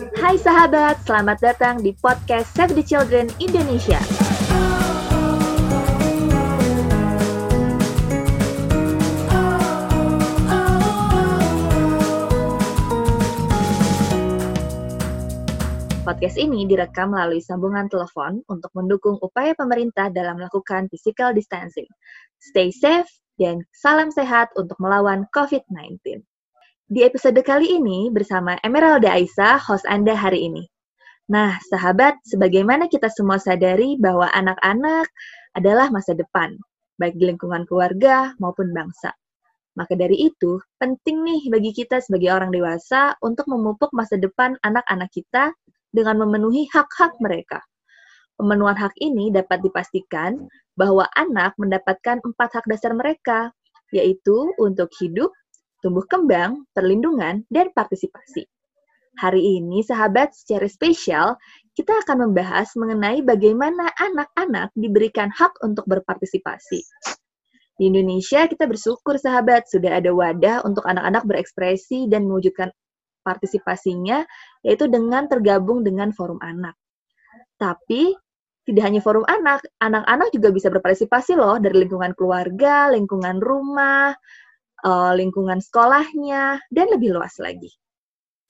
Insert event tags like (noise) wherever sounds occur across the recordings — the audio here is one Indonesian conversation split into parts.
Hai sahabat, selamat datang di podcast Save the Children Indonesia. Podcast ini direkam melalui sambungan telepon untuk mendukung upaya pemerintah dalam melakukan physical distancing. Stay safe dan salam sehat untuk melawan COVID-19. Di episode kali ini bersama Emeralda Aisyah, host Anda hari ini. Nah, sahabat, sebagaimana kita semua sadari bahwa anak-anak adalah masa depan, baik di lingkungan keluarga maupun bangsa. Maka dari itu, penting nih bagi kita sebagai orang dewasa untuk memupuk masa depan anak-anak kita dengan memenuhi hak-hak mereka. Pemenuhan hak ini dapat dipastikan bahwa anak mendapatkan empat hak dasar mereka, yaitu untuk hidup, tumbuh kembang, perlindungan, dan partisipasi. Hari ini, sahabat, secara spesial, kita akan membahas mengenai bagaimana anak-anak diberikan hak untuk berpartisipasi. Di Indonesia, kita bersyukur, sahabat, sudah ada wadah untuk anak-anak berekspresi dan mewujudkan partisipasinya, yaitu dengan tergabung dengan forum anak. Tapi, tidak hanya forum anak, anak-anak juga bisa berpartisipasi loh dari lingkungan keluarga, lingkungan rumah, uh, lingkungan sekolahnya, dan lebih luas lagi.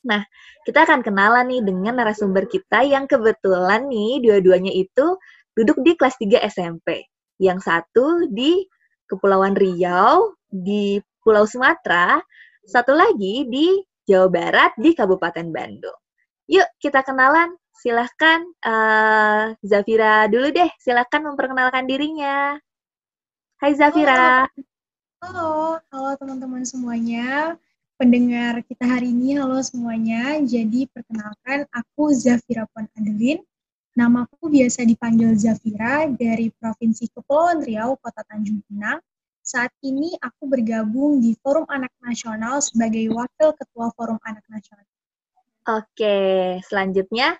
Nah, kita akan kenalan nih dengan narasumber kita yang kebetulan nih dua-duanya itu duduk di kelas 3 SMP. Yang satu di Kepulauan Riau, di Pulau Sumatera, satu lagi di Jawa Barat, di Kabupaten Bandung. Yuk, kita kenalan. Silahkan, uh, Zafira dulu deh. Silahkan memperkenalkan dirinya. Hai Zafira. Halo. Halo, halo teman-teman semuanya. Pendengar kita hari ini, halo semuanya. Jadi perkenalkan, aku Zafira Puan Adelin. Namaku biasa dipanggil Zafira dari Provinsi Kepulauan Riau, Kota Tanjung Pinang. Saat ini aku bergabung di Forum Anak Nasional sebagai Wakil Ketua Forum Anak Nasional. Oke, selanjutnya,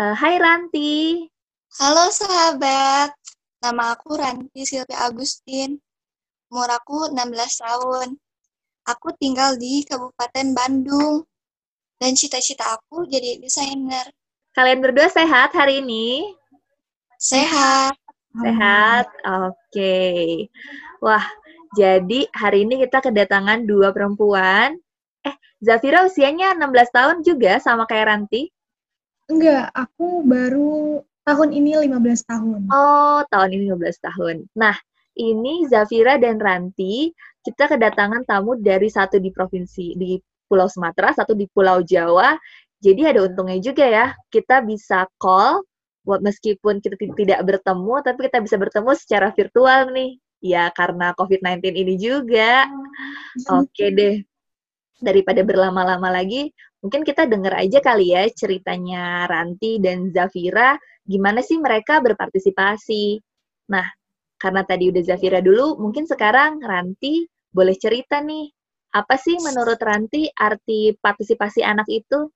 uh, Hai Ranti. Halo sahabat, nama aku Ranti Silvia Agustin. Umur aku 16 tahun. Aku tinggal di Kabupaten Bandung. Dan cita-cita aku jadi desainer. Kalian berdua sehat hari ini? Sehat. Sehat? Oke. Okay. Wah, jadi hari ini kita kedatangan dua perempuan. Eh, Zafira usianya 16 tahun juga sama kayak Ranti? Enggak, aku baru tahun ini 15 tahun. Oh, tahun ini 15 tahun. Nah, ini Zafira dan Ranti, kita kedatangan tamu dari satu di provinsi di Pulau Sumatera, satu di Pulau Jawa. Jadi ada untungnya juga ya, kita bisa call buat meskipun kita tidak bertemu, tapi kita bisa bertemu secara virtual nih. Ya, karena COVID-19 ini juga. Oke deh. Daripada berlama-lama lagi, mungkin kita dengar aja kali ya ceritanya Ranti dan Zafira, gimana sih mereka berpartisipasi. Nah, karena tadi udah Zafira dulu, mungkin sekarang Ranti boleh cerita nih, apa sih menurut Ranti arti partisipasi anak itu?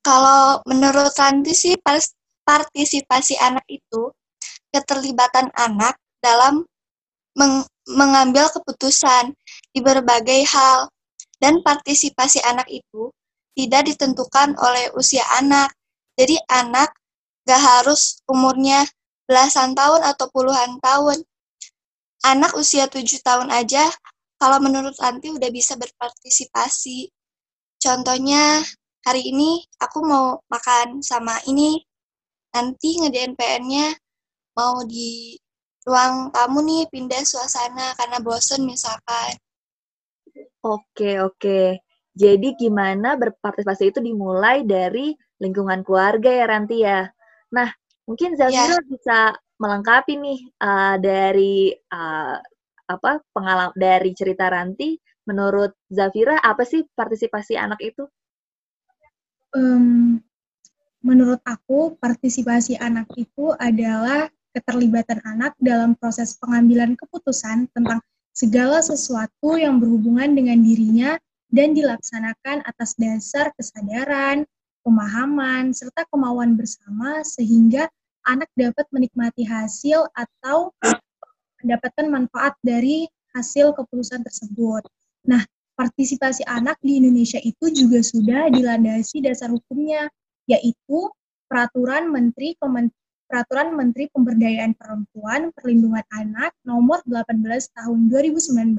Kalau menurut Ranti sih partisipasi anak itu keterlibatan anak dalam meng mengambil keputusan di berbagai hal dan partisipasi anak itu tidak ditentukan oleh usia anak. Jadi anak gak harus umurnya belasan tahun atau puluhan tahun. Anak usia tujuh tahun aja, kalau menurut Anti udah bisa berpartisipasi. Contohnya, hari ini aku mau makan sama ini, nanti ngejain PN-nya mau di ruang tamu nih pindah suasana karena bosen misalkan. Oke, oke. Jadi gimana berpartisipasi itu dimulai dari lingkungan keluarga ya Ranti ya. Nah, Mungkin Zafira ya. bisa melengkapi nih uh, dari uh, apa pengalaman dari cerita Ranti. Menurut Zafira apa sih partisipasi anak itu? Um, menurut aku partisipasi anak itu adalah keterlibatan anak dalam proses pengambilan keputusan tentang segala sesuatu yang berhubungan dengan dirinya dan dilaksanakan atas dasar kesadaran, pemahaman, serta kemauan bersama sehingga anak dapat menikmati hasil atau mendapatkan manfaat dari hasil keputusan tersebut. Nah, partisipasi anak di Indonesia itu juga sudah dilandasi dasar hukumnya, yaitu Peraturan Menteri Peraturan Menteri Pemberdayaan Perempuan Perlindungan Anak Nomor 18 Tahun 2019.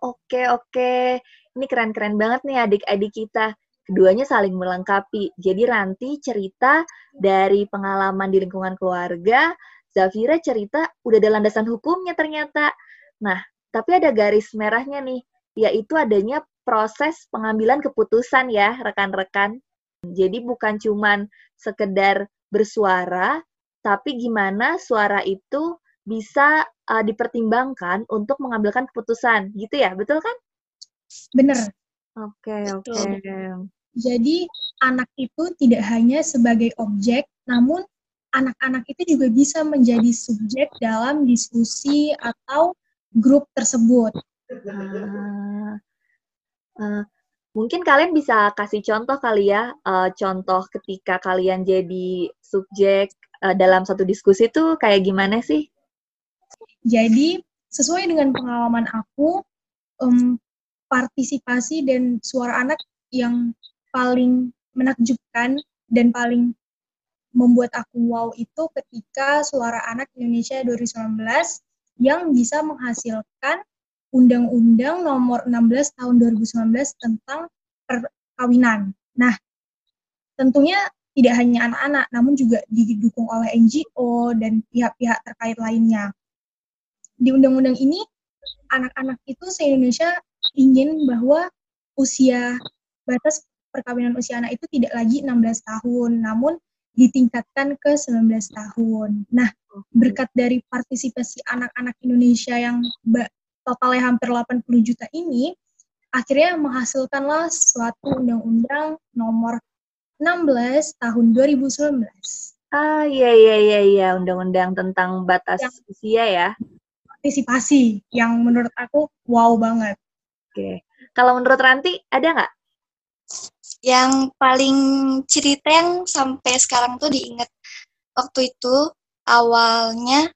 Oke, oke. Ini keren-keren banget nih adik-adik kita. Keduanya saling melengkapi. Jadi Ranti cerita dari pengalaman di lingkungan keluarga, Zafira cerita udah ada landasan hukumnya ternyata. Nah, tapi ada garis merahnya nih, yaitu adanya proses pengambilan keputusan ya, rekan-rekan. Jadi bukan cuman sekedar bersuara, tapi gimana suara itu bisa uh, dipertimbangkan untuk mengambilkan keputusan, gitu ya, betul kan? Bener. Oke, oke. Okay. Jadi anak itu tidak hanya sebagai objek, namun anak-anak itu juga bisa menjadi subjek dalam diskusi atau grup tersebut. Uh, uh, mungkin kalian bisa kasih contoh kali ya, uh, contoh ketika kalian jadi subjek uh, dalam satu diskusi itu kayak gimana sih? Jadi sesuai dengan pengalaman aku, um, partisipasi dan suara anak yang paling menakjubkan dan paling membuat aku wow itu ketika suara anak Indonesia 2019 yang bisa menghasilkan Undang-Undang Nomor 16 Tahun 2019 tentang perkawinan. Nah, tentunya tidak hanya anak-anak, namun juga didukung oleh NGO dan pihak-pihak terkait lainnya. Di undang-undang ini, anak-anak itu se-Indonesia ingin bahwa usia batas perkawinan usia anak itu tidak lagi 16 tahun, namun ditingkatkan ke 19 tahun. Nah, berkat dari partisipasi anak-anak Indonesia yang totalnya hampir 80 juta ini, akhirnya menghasilkanlah suatu undang-undang nomor 16 tahun 2019. Ah, iya, iya, iya, iya. Undang-undang tentang batas yang usia ya. Partisipasi, yang menurut aku wow banget. Oke. Kalau menurut Ranti, ada nggak yang paling cerita yang sampai sekarang tuh diingat waktu itu awalnya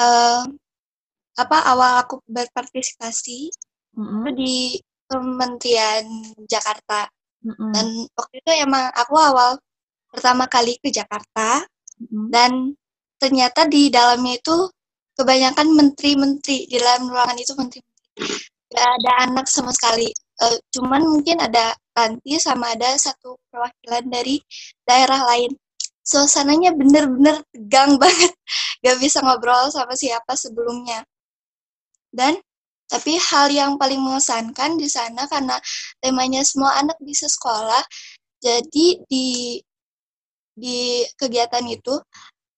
uh, apa awal aku berpartisipasi mm-hmm. di Kementerian Jakarta mm-hmm. dan waktu itu emang aku awal pertama kali ke Jakarta mm-hmm. dan ternyata di dalamnya itu kebanyakan menteri-menteri di dalam ruangan itu menteri-menteri gak ada anak sama sekali. Uh, cuman mungkin ada Ranti sama ada satu perwakilan dari daerah lain. Suasananya bener-bener tegang (laughs) banget. Gak bisa ngobrol sama siapa sebelumnya. Dan tapi hal yang paling mengesankan di sana karena temanya semua anak bisa sekolah jadi di di kegiatan itu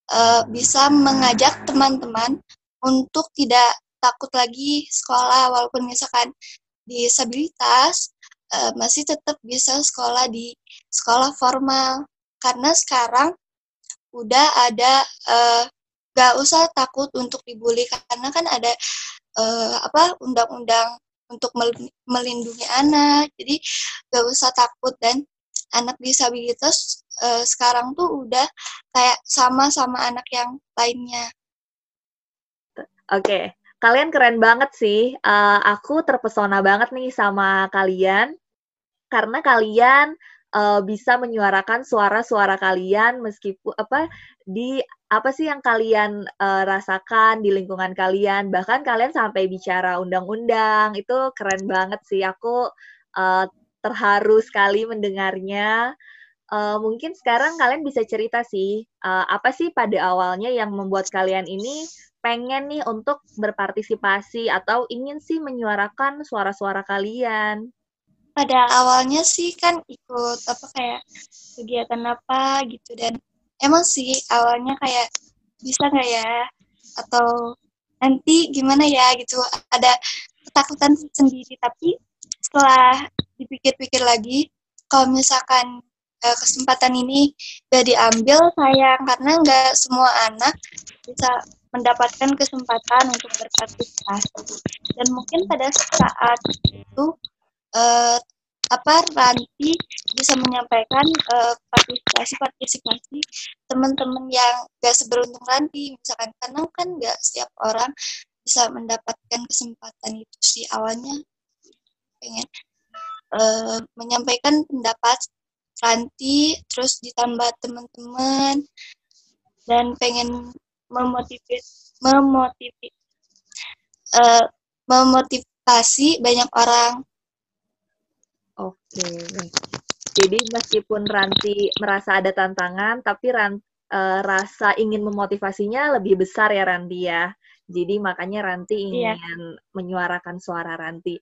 uh, bisa mengajak teman-teman untuk tidak takut lagi sekolah walaupun misalkan disabilitas uh, masih tetap bisa sekolah di sekolah formal. Karena sekarang udah ada uh, gak usah takut untuk dibully karena kan ada uh, apa undang-undang untuk melindungi anak. Jadi gak usah takut. Dan anak disabilitas uh, sekarang tuh udah kayak sama sama anak yang lainnya. Oke, okay kalian keren banget sih. Uh, aku terpesona banget nih sama kalian karena kalian uh, bisa menyuarakan suara-suara kalian meskipun apa di apa sih yang kalian uh, rasakan di lingkungan kalian. Bahkan kalian sampai bicara undang-undang itu keren banget sih. Aku uh, terharu sekali mendengarnya. Uh, mungkin sekarang kalian bisa cerita sih, uh, apa sih pada awalnya yang membuat kalian ini pengen nih untuk berpartisipasi atau ingin sih menyuarakan suara-suara kalian? Pada awalnya sih kan ikut apa kayak kegiatan apa gitu. Dan emang sih awalnya kayak bisa nggak ya? Atau nanti gimana ya gitu ada ketakutan sendiri. Tapi setelah dipikir-pikir lagi kalau misalkan eh, kesempatan ini gak diambil sayang karena nggak semua anak bisa mendapatkan kesempatan untuk berpartisipasi. Dan mungkin pada saat itu uh, apa Ranti bisa menyampaikan uh, partisipasi partisipasi teman-teman yang gak seberuntung Ranti. Misalkan karena kan gak setiap orang bisa mendapatkan kesempatan itu sih awalnya pengen uh, menyampaikan pendapat Ranti terus ditambah teman-teman dan pengen memotivasi memotivasi uh, memotivasi banyak orang. Oke. Jadi meskipun Ranti merasa ada tantangan, tapi Ranti, uh, rasa ingin memotivasinya lebih besar ya Ranti ya. Jadi makanya Ranti iya. ingin yeah. menyuarakan suara Ranti.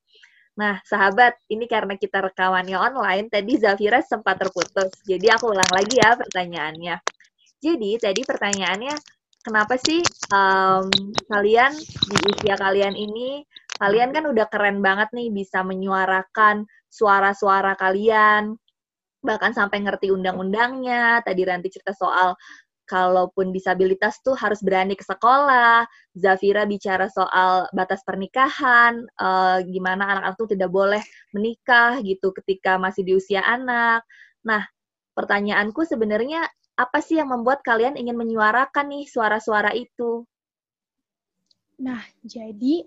Nah, sahabat, ini karena kita rekamannya online, tadi Zafira sempat terputus. Jadi aku ulang lagi ya pertanyaannya. Jadi tadi pertanyaannya, kenapa sih um, kalian di usia kalian ini, kalian kan udah keren banget nih bisa menyuarakan suara-suara kalian, bahkan sampai ngerti undang-undangnya. Tadi Ranti cerita soal kalaupun disabilitas tuh harus berani ke sekolah. Zafira bicara soal batas pernikahan, uh, gimana anak-anak tuh tidak boleh menikah gitu ketika masih di usia anak. Nah, pertanyaanku sebenarnya apa sih yang membuat kalian ingin menyuarakan nih suara-suara itu? Nah, jadi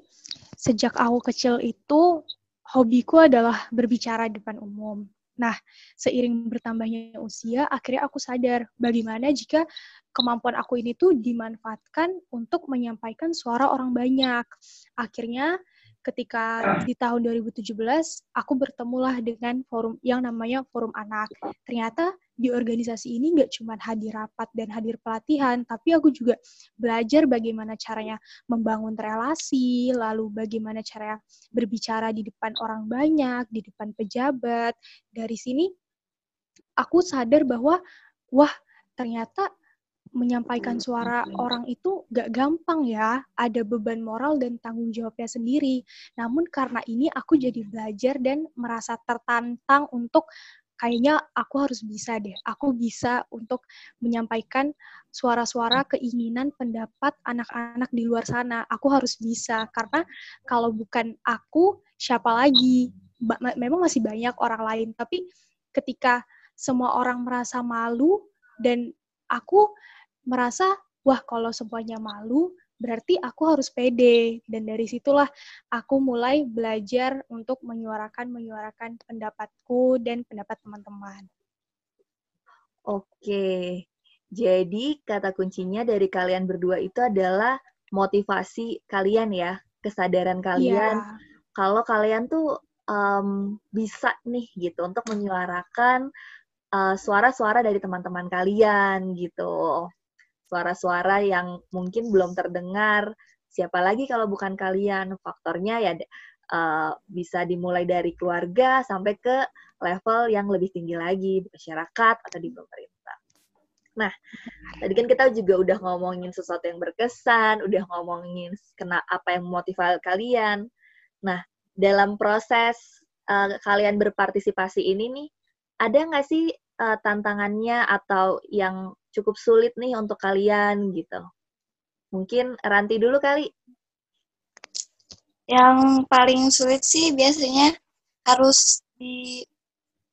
sejak aku kecil itu hobiku adalah berbicara di depan umum. Nah, seiring bertambahnya usia, akhirnya aku sadar bagaimana jika kemampuan aku ini tuh dimanfaatkan untuk menyampaikan suara orang banyak. Akhirnya, ketika di tahun 2017, aku bertemulah dengan forum yang namanya Forum Anak. Ternyata di organisasi ini nggak cuma hadir rapat dan hadir pelatihan, tapi aku juga belajar bagaimana caranya membangun relasi, lalu bagaimana cara berbicara di depan orang banyak, di depan pejabat. Dari sini aku sadar bahwa wah ternyata menyampaikan suara orang itu gak gampang ya, ada beban moral dan tanggung jawabnya sendiri. Namun karena ini aku jadi belajar dan merasa tertantang untuk kayaknya aku harus bisa deh. Aku bisa untuk menyampaikan suara-suara keinginan pendapat anak-anak di luar sana. Aku harus bisa karena kalau bukan aku, siapa lagi? Memang masih banyak orang lain, tapi ketika semua orang merasa malu dan aku merasa wah kalau semuanya malu berarti aku harus pede dan dari situlah aku mulai belajar untuk menyuarakan menyuarakan pendapatku dan pendapat teman-teman. Oke. Jadi kata kuncinya dari kalian berdua itu adalah motivasi kalian ya, kesadaran kalian yeah. kalau kalian tuh um, bisa nih gitu untuk menyuarakan uh, suara-suara uh, dari teman-teman kalian gitu suara-suara yang mungkin belum terdengar. Siapa lagi kalau bukan kalian? Faktornya ya uh, bisa dimulai dari keluarga sampai ke level yang lebih tinggi lagi di masyarakat atau di pemerintah. Nah, tadi kan kita juga udah ngomongin sesuatu yang berkesan, udah ngomongin kena apa yang memotivasi kalian. Nah, dalam proses uh, kalian berpartisipasi ini nih, ada nggak sih uh, tantangannya atau yang cukup sulit nih untuk kalian gitu? Mungkin Ranti dulu kali. Yang paling sulit sih biasanya harus di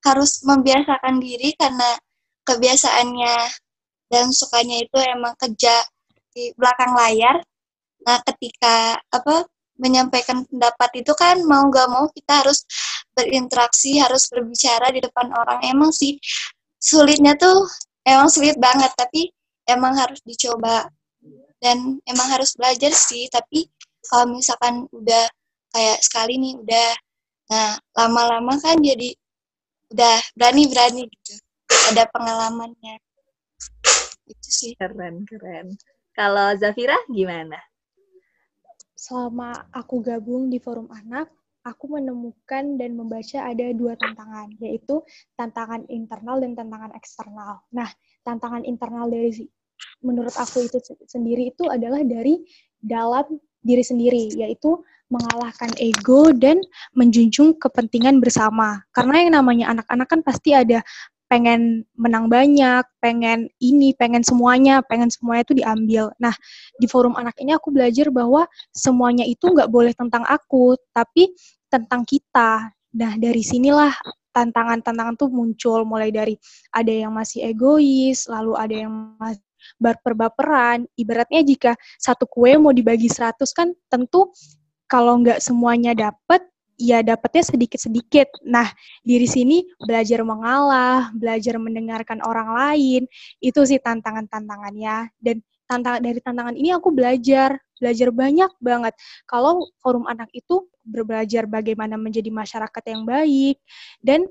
harus membiasakan diri karena kebiasaannya dan sukanya itu emang kerja di belakang layar. Nah, ketika apa menyampaikan pendapat itu kan mau gak mau kita harus berinteraksi, harus berbicara di depan orang. Emang sih sulitnya tuh emang sulit banget tapi emang harus dicoba. Dan emang harus belajar sih tapi kalau misalkan udah kayak sekali nih udah nah lama-lama kan jadi udah berani-berani gitu ada pengalamannya. Itu sih. Keren keren. Kalau Zafira gimana? Selama aku gabung di forum anak aku menemukan dan membaca ada dua tantangan, yaitu tantangan internal dan tantangan eksternal. Nah, tantangan internal dari menurut aku itu sendiri itu adalah dari dalam diri sendiri, yaitu mengalahkan ego dan menjunjung kepentingan bersama. Karena yang namanya anak-anak kan pasti ada pengen menang banyak, pengen ini, pengen semuanya, pengen semuanya itu diambil. Nah, di forum anak ini aku belajar bahwa semuanya itu nggak boleh tentang aku, tapi tentang kita. Nah, dari sinilah tantangan-tantangan tuh muncul, mulai dari ada yang masih egois, lalu ada yang masih berperbaperan. Ibaratnya jika satu kue mau dibagi 100 kan tentu kalau nggak semuanya dapat, ya dapatnya sedikit-sedikit. Nah, diri sini belajar mengalah, belajar mendengarkan orang lain, itu sih tantangan-tantangannya. Dan tantangan dari tantangan ini aku belajar, belajar banyak banget. Kalau forum anak itu berbelajar bagaimana menjadi masyarakat yang baik dan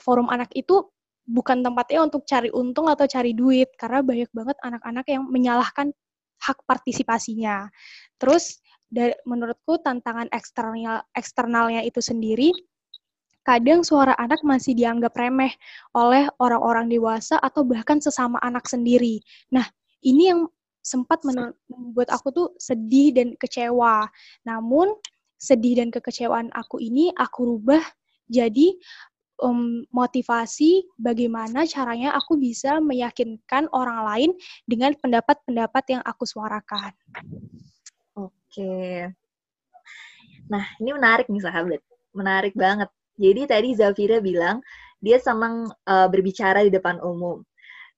forum anak itu bukan tempatnya untuk cari untung atau cari duit karena banyak banget anak-anak yang menyalahkan hak partisipasinya. Terus dari, menurutku tantangan eksternal eksternalnya itu sendiri kadang suara anak masih dianggap remeh oleh orang-orang dewasa atau bahkan sesama anak sendiri. Nah, ini yang sempat membuat aku tuh sedih dan kecewa. Namun, sedih dan kekecewaan aku ini aku rubah jadi um, motivasi bagaimana caranya aku bisa meyakinkan orang lain dengan pendapat-pendapat yang aku suarakan. Oke. Nah, ini menarik nih sahabat. Menarik banget. Jadi tadi Zafira bilang dia senang uh, berbicara di depan umum.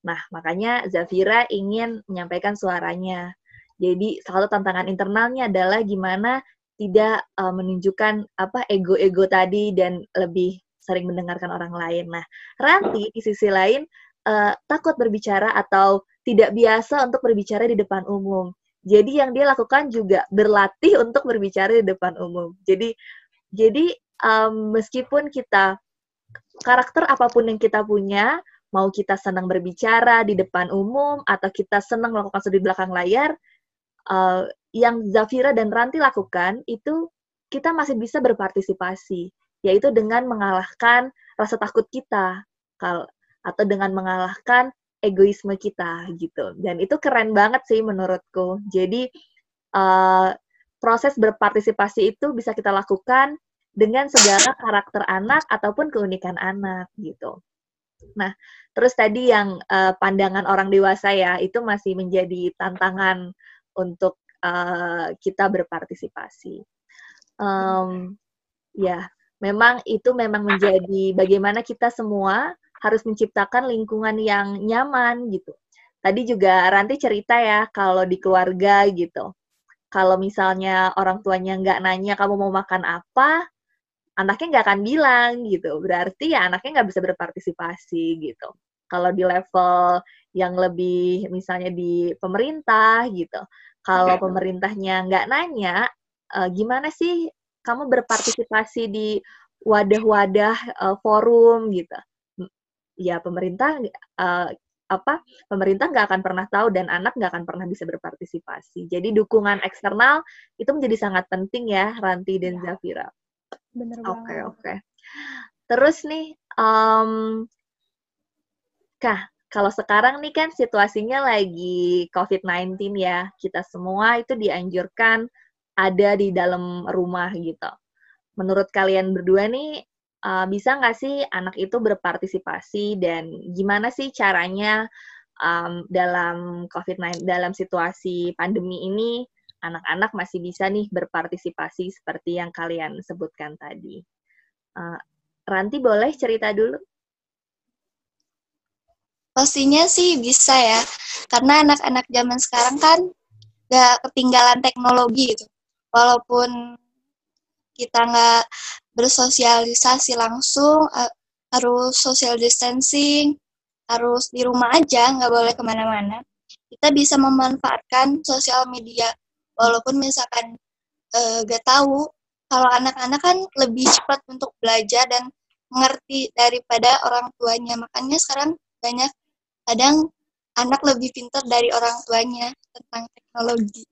Nah, makanya Zafira ingin menyampaikan suaranya. Jadi salah satu tantangan internalnya adalah gimana tidak uh, menunjukkan apa ego-ego tadi dan lebih sering mendengarkan orang lain. Nah, Ranti di sisi lain uh, takut berbicara atau tidak biasa untuk berbicara di depan umum. Jadi yang dia lakukan juga berlatih untuk berbicara di depan umum. Jadi jadi um, meskipun kita karakter apa pun yang kita punya, mau kita senang berbicara di depan umum atau kita senang melakukan sesuatu di belakang layar, uh, yang Zafira dan Ranti lakukan itu kita masih bisa berpartisipasi, yaitu dengan mengalahkan rasa takut kita, atau dengan mengalahkan egoisme kita gitu. Dan itu keren banget sih menurutku. Jadi uh, proses berpartisipasi itu bisa kita lakukan dengan segala karakter anak ataupun keunikan anak gitu. Nah, terus tadi yang uh, pandangan orang dewasa ya itu masih menjadi tantangan untuk uh, kita berpartisipasi. Um, ya, memang itu memang menjadi bagaimana kita semua harus menciptakan lingkungan yang nyaman gitu. Tadi juga Ranti cerita ya kalau di keluarga gitu. Kalau misalnya orang tuanya nggak nanya kamu mau makan apa, anaknya nggak akan bilang gitu. Berarti ya anaknya nggak bisa berpartisipasi gitu. Kalau di level yang lebih misalnya di pemerintah gitu, kalau pemerintahnya nggak nanya, uh, gimana sih kamu berpartisipasi di wadah-wadah uh, forum gitu? Ya pemerintah uh, apa pemerintah nggak akan pernah tahu dan anak nggak akan pernah bisa berpartisipasi. Jadi dukungan eksternal itu menjadi sangat penting ya Ranti dan ya. Zafira. Bener banget. Oke okay, oke. Okay. Terus nih, um, kah kalau sekarang nih kan situasinya lagi COVID-19 ya, kita semua itu dianjurkan ada di dalam rumah gitu. Menurut kalian berdua nih, uh, bisa nggak sih anak itu berpartisipasi dan gimana sih caranya um, dalam COVID-19 dalam situasi pandemi ini anak-anak masih bisa nih berpartisipasi seperti yang kalian sebutkan tadi. Uh, Ranti boleh cerita dulu? Pastinya sih bisa ya, karena anak-anak zaman sekarang kan gak ketinggalan teknologi gitu. Walaupun kita nggak bersosialisasi langsung, harus social distancing, harus di rumah aja, nggak boleh ke mana-mana. Kita bisa memanfaatkan sosial media, walaupun misalkan uh, nggak tahu, kalau anak-anak kan lebih cepat untuk belajar dan mengerti daripada orang tuanya. Makanya sekarang banyak kadang anak lebih pintar dari orang tuanya tentang teknologi.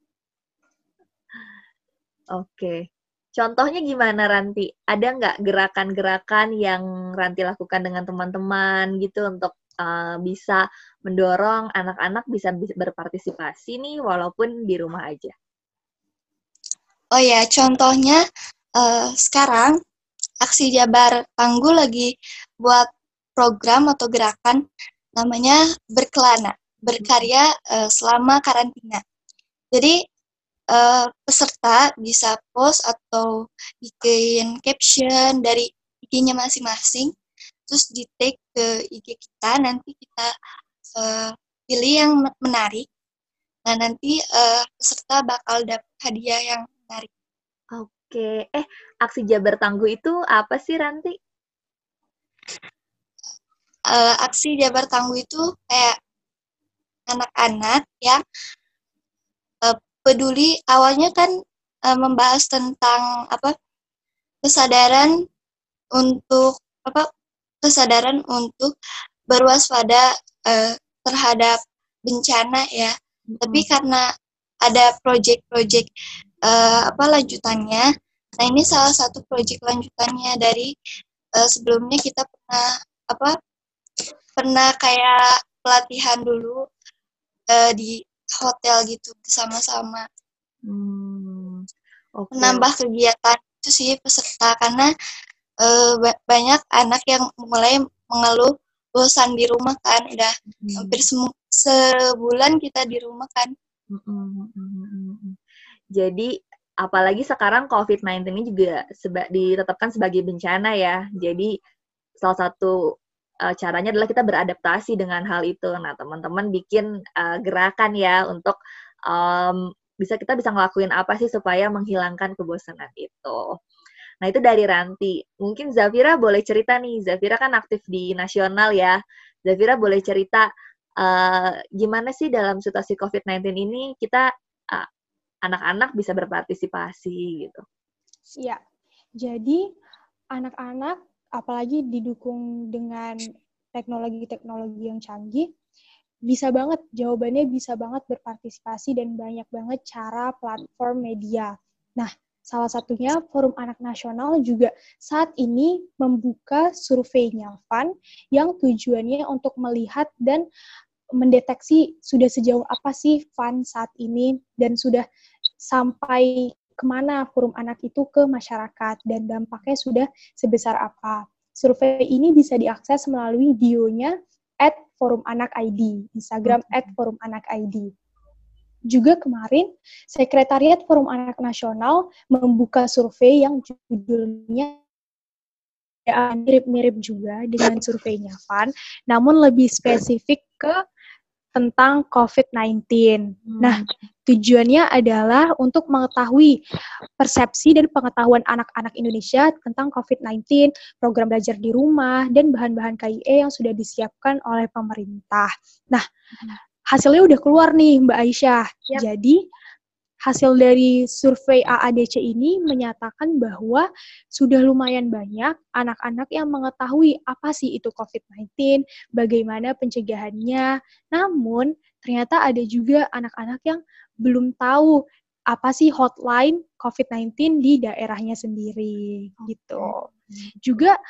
Oke. Contohnya gimana Ranti? Ada nggak gerakan-gerakan yang Ranti lakukan dengan teman-teman gitu untuk uh, bisa mendorong anak-anak bisa berpartisipasi nih walaupun di rumah aja? Oh ya, contohnya uh, sekarang Aksi Jabar Panggul lagi buat program atau gerakan namanya berkelana, berkarya uh, selama karantina. Jadi uh, peserta bisa post atau bikin caption dari IG-nya masing-masing, terus di tag ke IG kita, nanti kita uh, pilih yang menarik. Nah, nanti uh, peserta bakal dapat hadiah yang menarik. Oke, eh aksi Jabar Tangguh itu apa sih Ranti? Uh, aksi Jabar Tangguh itu kayak anak-anak yang peduli awalnya kan uh, membahas tentang apa kesadaran untuk apa kesadaran untuk berwaspada uh, terhadap bencana ya. Hmm. Tapi karena ada project-project uh, apa lanjutannya. Nah ini salah satu project lanjutannya dari uh, sebelumnya kita pernah apa pernah kayak pelatihan dulu uh, di hotel gitu bersama-sama. Hmm, okay. Menambah kegiatan itu sih peserta karena uh, banyak anak yang mulai mengeluh bosan di rumah kan udah hmm. hampir sebulan kita di rumah kan. Hmm, hmm, hmm jadi apalagi sekarang COVID-19 ini juga seba ditetapkan sebagai bencana ya. Jadi salah satu uh, caranya adalah kita beradaptasi dengan hal itu. Nah, teman-teman bikin uh, gerakan ya untuk um, bisa kita bisa ngelakuin apa sih supaya menghilangkan kebosanan itu. Nah, itu dari Ranti. Mungkin Zafira boleh cerita nih. Zafira kan aktif di nasional ya. Zafira boleh cerita uh, gimana sih dalam situasi COVID-19 ini kita uh, anak-anak bisa berpartisipasi gitu. Iya. Jadi anak-anak apalagi didukung dengan teknologi-teknologi yang canggih bisa banget jawabannya bisa banget berpartisipasi dan banyak banget cara platform media. Nah, salah satunya Forum Anak Nasional juga saat ini membuka surveinya FAN yang tujuannya untuk melihat dan mendeteksi sudah sejauh apa sih fun saat ini dan sudah sampai ke mana forum anak itu ke masyarakat dan dampaknya sudah sebesar apa. Survei ini bisa diakses melalui bionya at forum anak ID, Instagram at forum anak ID. Juga kemarin, Sekretariat Forum Anak Nasional membuka survei yang judulnya mirip-mirip juga dengan surveinya Van, namun lebih spesifik ke tentang COVID-19. Hmm. Nah, tujuannya adalah untuk mengetahui persepsi dan pengetahuan anak-anak Indonesia tentang COVID-19, program belajar di rumah, dan bahan-bahan KIE yang sudah disiapkan oleh pemerintah. Nah, hmm. hasilnya udah keluar nih, Mbak Aisyah. Yep. Jadi, hasil dari survei AADC ini menyatakan bahwa sudah lumayan banyak anak-anak yang mengetahui apa sih itu COVID-19, bagaimana pencegahannya. Namun, ternyata ada juga anak-anak yang belum tahu apa sih hotline COVID-19 di daerahnya sendiri gitu. Juga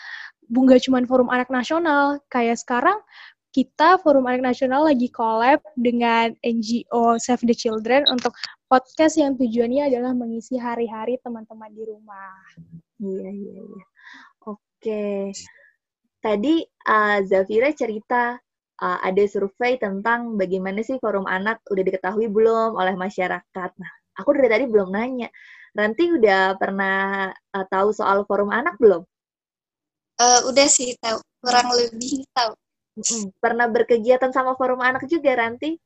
nggak cuma forum anak nasional, kayak sekarang kita Forum Anak Nasional lagi collab dengan NGO Save the Children untuk podcast yang tujuannya adalah mengisi hari-hari teman-teman di rumah. Iya, iya, iya. Oke. Tadi uh, Zafira cerita uh, ada survei tentang bagaimana sih forum anak udah diketahui belum oleh masyarakat. Nah, aku dari tadi belum nanya. Ranti udah pernah uh, tahu soal forum anak belum? Uh, udah sih tahu, kurang lebih tahu. Pernah berkegiatan sama forum anak juga, Ranti?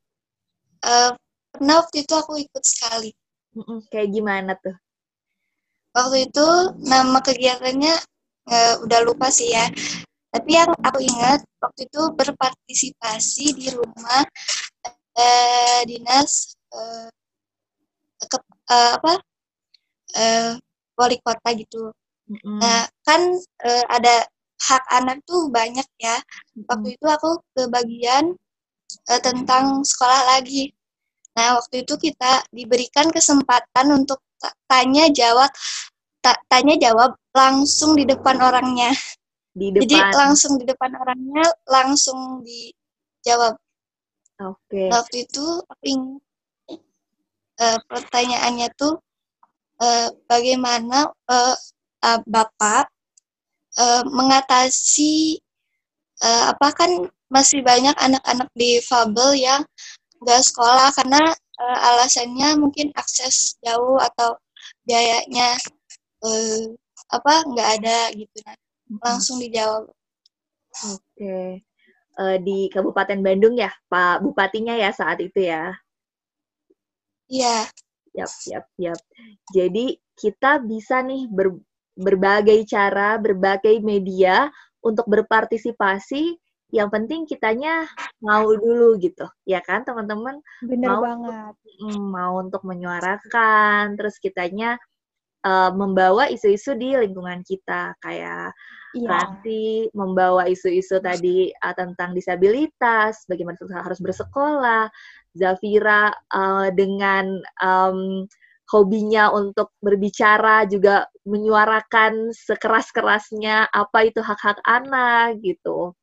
Uh, pernah waktu itu aku ikut sekali. Mm-mm. Kayak gimana tuh? Waktu itu nama kegiatannya uh, udah lupa sih ya. Tapi yang aku ingat waktu itu berpartisipasi di rumah uh, dinas uh, ke, uh, apa uh, wali kota gitu. Mm-hmm. Nah kan uh, ada hak anak tuh banyak ya. Waktu itu aku ke bagian uh, tentang sekolah lagi. Nah, waktu itu kita diberikan kesempatan untuk tanya jawab ta tanya jawab langsung di depan orangnya. Di depan. Jadi langsung di depan orangnya langsung dijawab. Oke. Okay. Waktu itu aku ingin uh, pertanyaannya tuh uh, bagaimana uh, uh, Bapak uh, mengatasi uh, apa kan masih banyak anak-anak difabel yang nggak sekolah karena uh, alasannya mungkin akses jauh atau biayanya uh, apa nggak ada gitu. Nah langsung dijawab. Oke. Okay. uh, di Kabupaten Bandung ya Pak Bupatinya ya saat itu ya? Iya. Yap, yap, yap. Jadi kita bisa nih ber, berbagai cara, berbagai media untuk berpartisipasi. Yang penting kitanya mau dulu gitu, ya kan teman-teman? Bener mau banget. Untuk, mau untuk menyuarakan, terus kitanya uh, membawa isu-isu di lingkungan kita, kayak iya. Ranti membawa isu-isu tadi uh, tentang disabilitas, bagaimana harus bersekolah, Zafira uh, dengan um, hobinya untuk berbicara juga menyuarakan sekeras-kerasnya apa itu hak-hak anak gitu.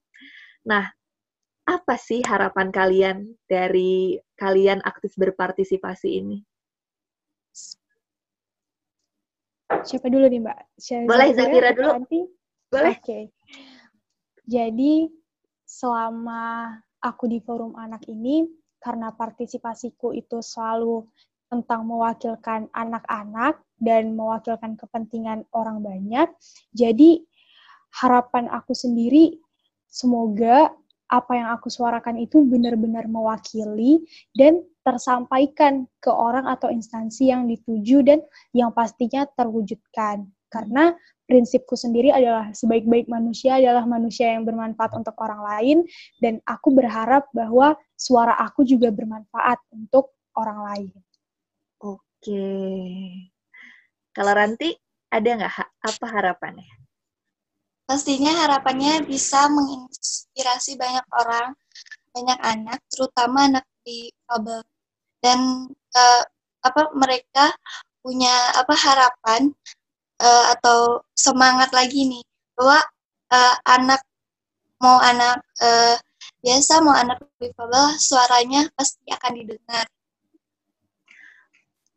Nah, apa sih harapan kalian dari kalian aktif berpartisipasi ini? Siapa dulu nih, Mbak? Siapa Boleh Zafira dulu. Nanti? Boleh. Oke. Okay. Jadi selama aku di forum anak ini karena partisipasiku itu selalu tentang mewakilkan anak-anak dan mewakilkan kepentingan orang banyak. Jadi harapan aku sendiri semoga apa yang aku suarakan itu benar-benar mewakili dan tersampaikan ke orang atau instansi yang dituju dan yang pastinya terwujudkan. Karena prinsipku sendiri adalah sebaik-baik manusia adalah manusia yang bermanfaat untuk orang lain dan aku berharap bahwa suara aku juga bermanfaat untuk orang lain. Oke. Kalau Ranti, ada nggak ha apa harapannya? Pastinya harapannya bisa menginspirasi banyak orang, banyak anak, terutama anak di difabel. Dan uh, apa mereka punya apa harapan uh, atau semangat lagi nih bahwa uh, anak mau anak uh, biasa mau anak difabel suaranya pasti akan didengar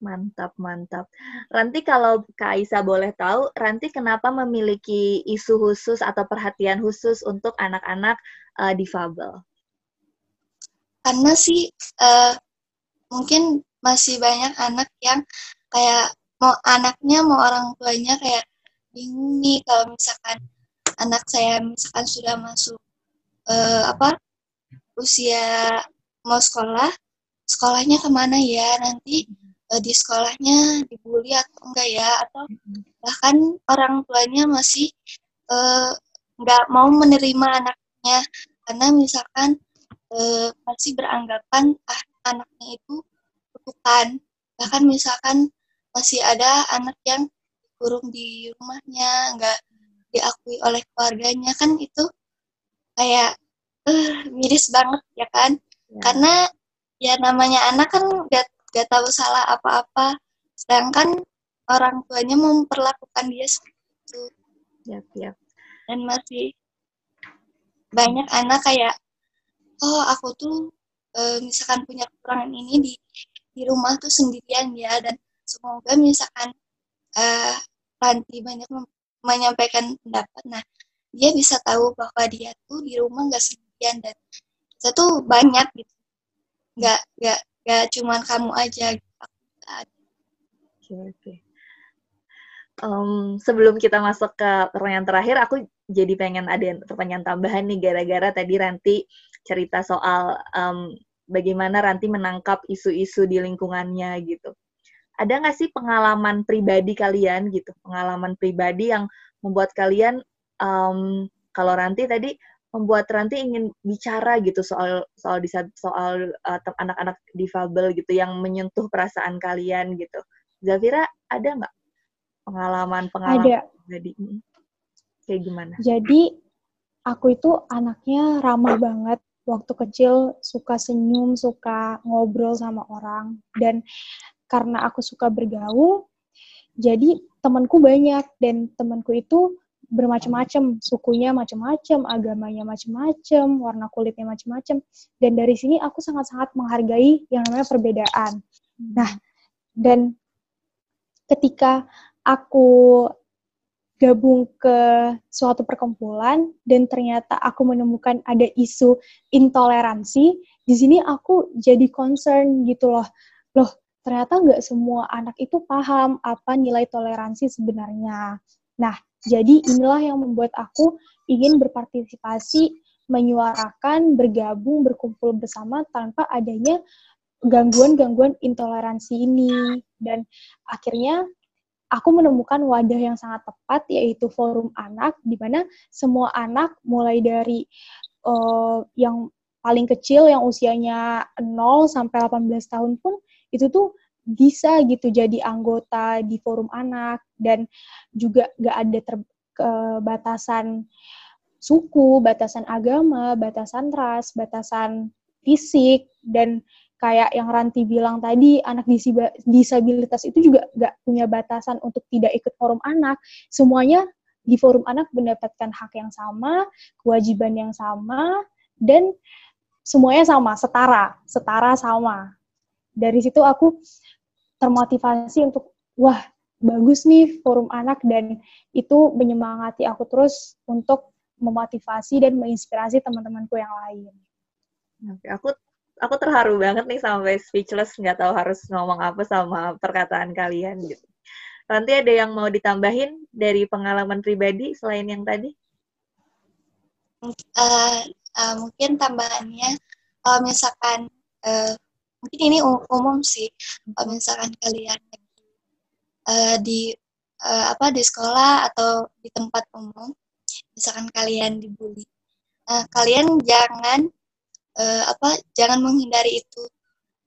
Mantap, mantap. Ranti kalau Kak Aisyah boleh tahu, Ranti kenapa memiliki isu khusus atau perhatian khusus untuk anak-anak uh, difabel? Karena sih uh, mungkin masih banyak anak yang kayak mau anaknya mau orang tuanya kayak bingung nih kalau misalkan anak saya misalkan sudah masuk uh, apa usia mau sekolah sekolahnya ke mana ya nanti uh, di sekolahnya dibully atau enggak ya atau bahkan orang tuanya masih uh, nggak mau menerima anaknya. Karena misalkan uh, masih beranggapan ah anaknya itu kutukan bahkan misalkan masih ada anak yang kurung di rumahnya nggak diakui oleh keluarganya. Kan itu kayak uh, miris banget ya kan? Ya. karena ya namanya anak kan gak gak tahu salah apa-apa. Sedangkan orang tuanya memperlakukan dia seperti itu. Yep, yep. dan masih banyak anak kayak oh aku tuh e, misalkan punya kekurangan ini di di rumah tuh sendirian ya dan semoga misalkan e, banyak menyampaikan pendapat. Nah dia bisa tahu bahwa dia tuh di rumah nggak sendirian dan kita tuh banyak gitu. Nggak nggak ya cuman kamu aja oke oke. Um, sebelum kita masuk ke pertanyaan terakhir aku jadi pengen ada pertanyaan tambahan nih gara-gara tadi Ranti cerita soal um, bagaimana Ranti menangkap isu-isu di lingkungannya gitu. Ada nggak sih pengalaman pribadi kalian gitu? Pengalaman pribadi yang membuat kalian um, kalau Ranti tadi membuat Ranti ingin bicara gitu soal soal soal uh, anak-anak difabel gitu yang menyentuh perasaan kalian gitu. Zafira ada nggak pengalaman pengalaman Jadi kayak gimana? Jadi aku itu anaknya ramah banget. Waktu kecil suka senyum, suka ngobrol sama orang. Dan karena aku suka bergaul jadi temanku banyak. Dan temanku itu bermacam-macam, sukunya macam-macam, agamanya macam-macam, warna kulitnya macam-macam. Dan dari sini aku sangat-sangat menghargai yang namanya perbedaan. Nah, dan ketika aku gabung ke suatu perkumpulan dan ternyata aku menemukan ada isu intoleransi, di sini aku jadi concern gitu loh. Loh, ternyata nggak semua anak itu paham apa nilai toleransi sebenarnya. Nah, jadi inilah yang membuat aku ingin berpartisipasi, menyuarakan, bergabung, berkumpul bersama tanpa adanya gangguan-gangguan intoleransi ini. Dan akhirnya aku menemukan wadah yang sangat tepat yaitu forum anak di mana semua anak mulai dari uh, yang paling kecil yang usianya 0 sampai 18 tahun pun itu tuh bisa gitu jadi anggota di forum anak dan juga gak ada ter, batasan suku, batasan agama, batasan ras, batasan fisik dan kayak yang Ranti bilang tadi anak disabilitas itu juga gak punya batasan untuk tidak ikut forum anak. Semuanya di forum anak mendapatkan hak yang sama kewajiban yang sama dan semuanya sama setara setara sama. Dari situ aku termotivasi untuk wah bagus nih forum anak dan itu menyemangati aku terus untuk memotivasi dan menginspirasi teman-temanku yang lain. Oke, aku aku terharu banget nih sampai speechless nggak tahu harus ngomong apa sama perkataan kalian gitu. Nanti ada yang mau ditambahin dari pengalaman pribadi selain yang tadi? Uh, uh, mungkin tambahannya, uh, misalkan uh, mungkin ini umum sih kalau misalkan kalian uh, di uh, apa di sekolah atau di tempat umum misalkan kalian dibully nah kalian jangan uh, apa jangan menghindari itu.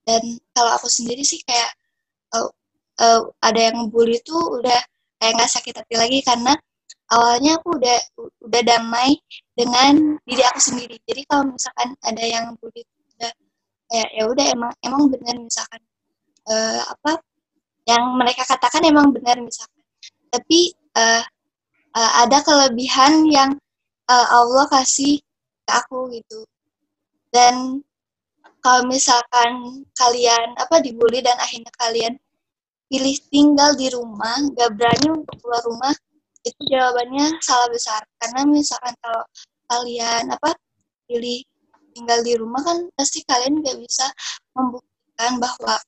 Dan kalau aku sendiri sih kayak uh, uh, ada yang bully itu udah kayak nggak sakit hati lagi karena awalnya aku udah udah damai dengan diri aku sendiri. Jadi kalau misalkan ada yang bully kayak ya udah emang emang benar misalkan uh, apa yang mereka katakan emang benar misalkan. Tapi uh, uh, ada kelebihan yang uh, Allah kasih ke aku gitu. Dan kalau misalkan kalian apa dibully dan akhirnya kalian pilih tinggal di rumah gak berani untuk keluar rumah itu jawabannya salah besar. Karena misalkan kalau kalian apa pilih tinggal di rumah kan pasti kalian nggak bisa membuktikan bahwa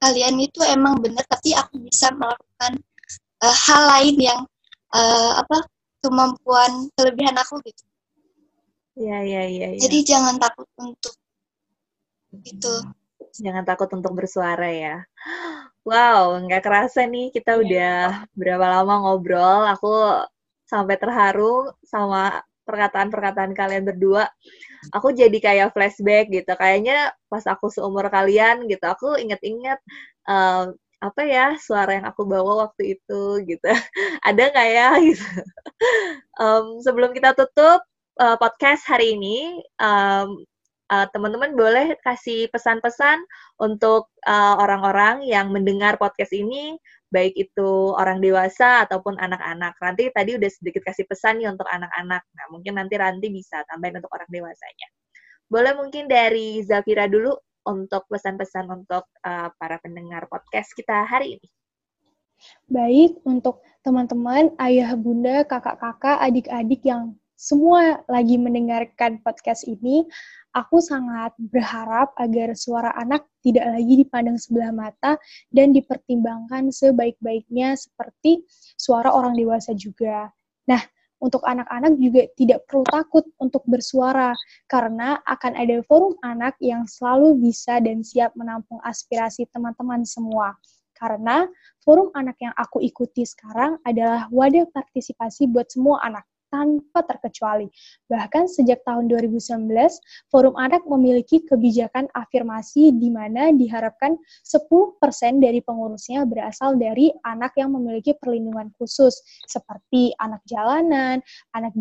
kalian itu emang benar tapi aku bisa melakukan uh, hal lain yang uh, apa kemampuan kelebihan aku gitu. Iya iya iya. Ya. Jadi jangan takut untuk itu. Jangan takut untuk bersuara ya. Wow, nggak kerasa nih kita iya. udah berapa lama ngobrol. Aku sampai terharu sama perkataan-perkataan kalian berdua aku jadi kayak flashback gitu. Kayaknya pas aku seumur kalian gitu aku inget-inget um, apa ya suara yang aku bawa waktu itu gitu. (laughs) Ada nggak ya? (laughs) Gitu. Um, sebelum kita tutup uh, podcast hari ini um, uh, teman-teman boleh kasih pesan-pesan untuk orang-orang uh, yang mendengar podcast ini baik itu orang dewasa ataupun anak-anak. Nanti tadi udah sedikit kasih pesan nih untuk anak-anak. Nah, mungkin nanti Ranti bisa tambahin untuk orang dewasanya. Boleh mungkin dari Zafira dulu untuk pesan-pesan untuk uh, para pendengar podcast kita hari ini. Baik, untuk teman-teman, ayah, bunda, kakak-kakak, adik-adik yang semua lagi mendengarkan podcast ini, aku sangat berharap agar suara anak tidak lagi dipandang sebelah mata dan dipertimbangkan sebaik-baiknya seperti suara orang dewasa juga. Nah, untuk anak-anak juga tidak perlu takut untuk bersuara karena akan ada forum anak yang selalu bisa dan siap menampung aspirasi teman-teman semua. Karena forum anak yang aku ikuti sekarang adalah wadah partisipasi buat semua anak tanpa terkecuali. Bahkan sejak tahun 2019, Forum Anak memiliki kebijakan afirmasi di mana diharapkan 10% dari pengurusnya berasal dari anak yang memiliki perlindungan khusus, seperti anak jalanan, anak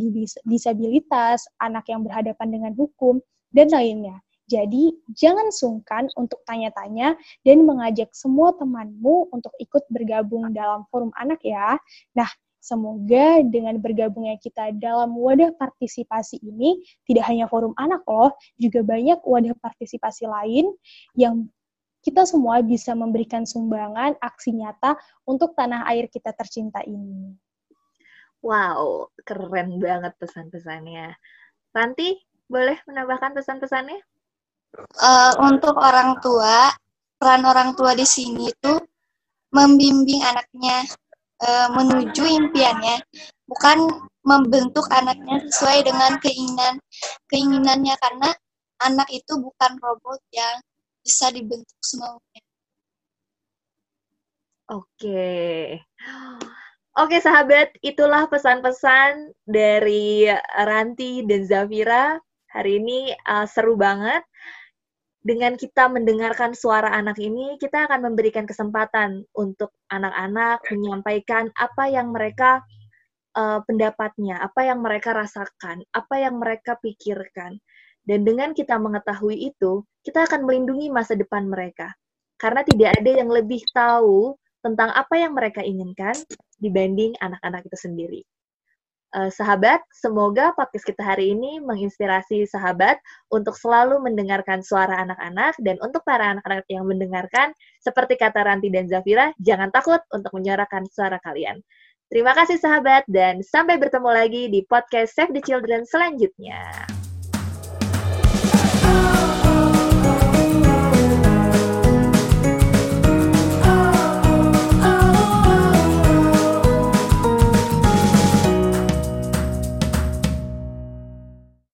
disabilitas, anak yang berhadapan dengan hukum, dan lainnya. Jadi, jangan sungkan untuk tanya-tanya dan mengajak semua temanmu untuk ikut bergabung dalam forum anak ya. Nah, Semoga dengan bergabungnya kita dalam wadah partisipasi ini, tidak hanya forum anak loh, juga banyak wadah partisipasi lain yang kita semua bisa memberikan sumbangan aksi nyata untuk tanah air kita tercinta ini. Wow, keren banget pesan-pesannya. Ranti, boleh menambahkan pesan-pesannya? Uh, untuk orang tua, peran orang tua di sini itu membimbing anaknya uh, menuju impiannya, bukan membentuk anaknya sesuai dengan keinginan keinginannya karena anak itu bukan robot yang bisa dibentuk semaunya. Oke. Oke sahabat, itulah pesan-pesan dari Ranti dan Zafira. Hari ini uh, seru banget. Dengan kita mendengarkan suara anak ini, kita akan memberikan kesempatan untuk anak-anak menyampaikan apa yang mereka uh, pendapatnya, apa yang mereka rasakan, apa yang mereka pikirkan. Dan dengan kita mengetahui itu, kita akan melindungi masa depan mereka. Karena tidak ada yang lebih tahu tentang apa yang mereka inginkan dibanding anak-anak itu sendiri. Uh, sahabat, semoga podcast kita hari ini menginspirasi sahabat untuk selalu mendengarkan suara anak-anak dan untuk para anak-anak yang mendengarkan, seperti kata Ranti dan Zafira, jangan takut untuk menyuarakan suara kalian. Terima kasih sahabat dan sampai bertemu lagi di podcast Save the Children selanjutnya.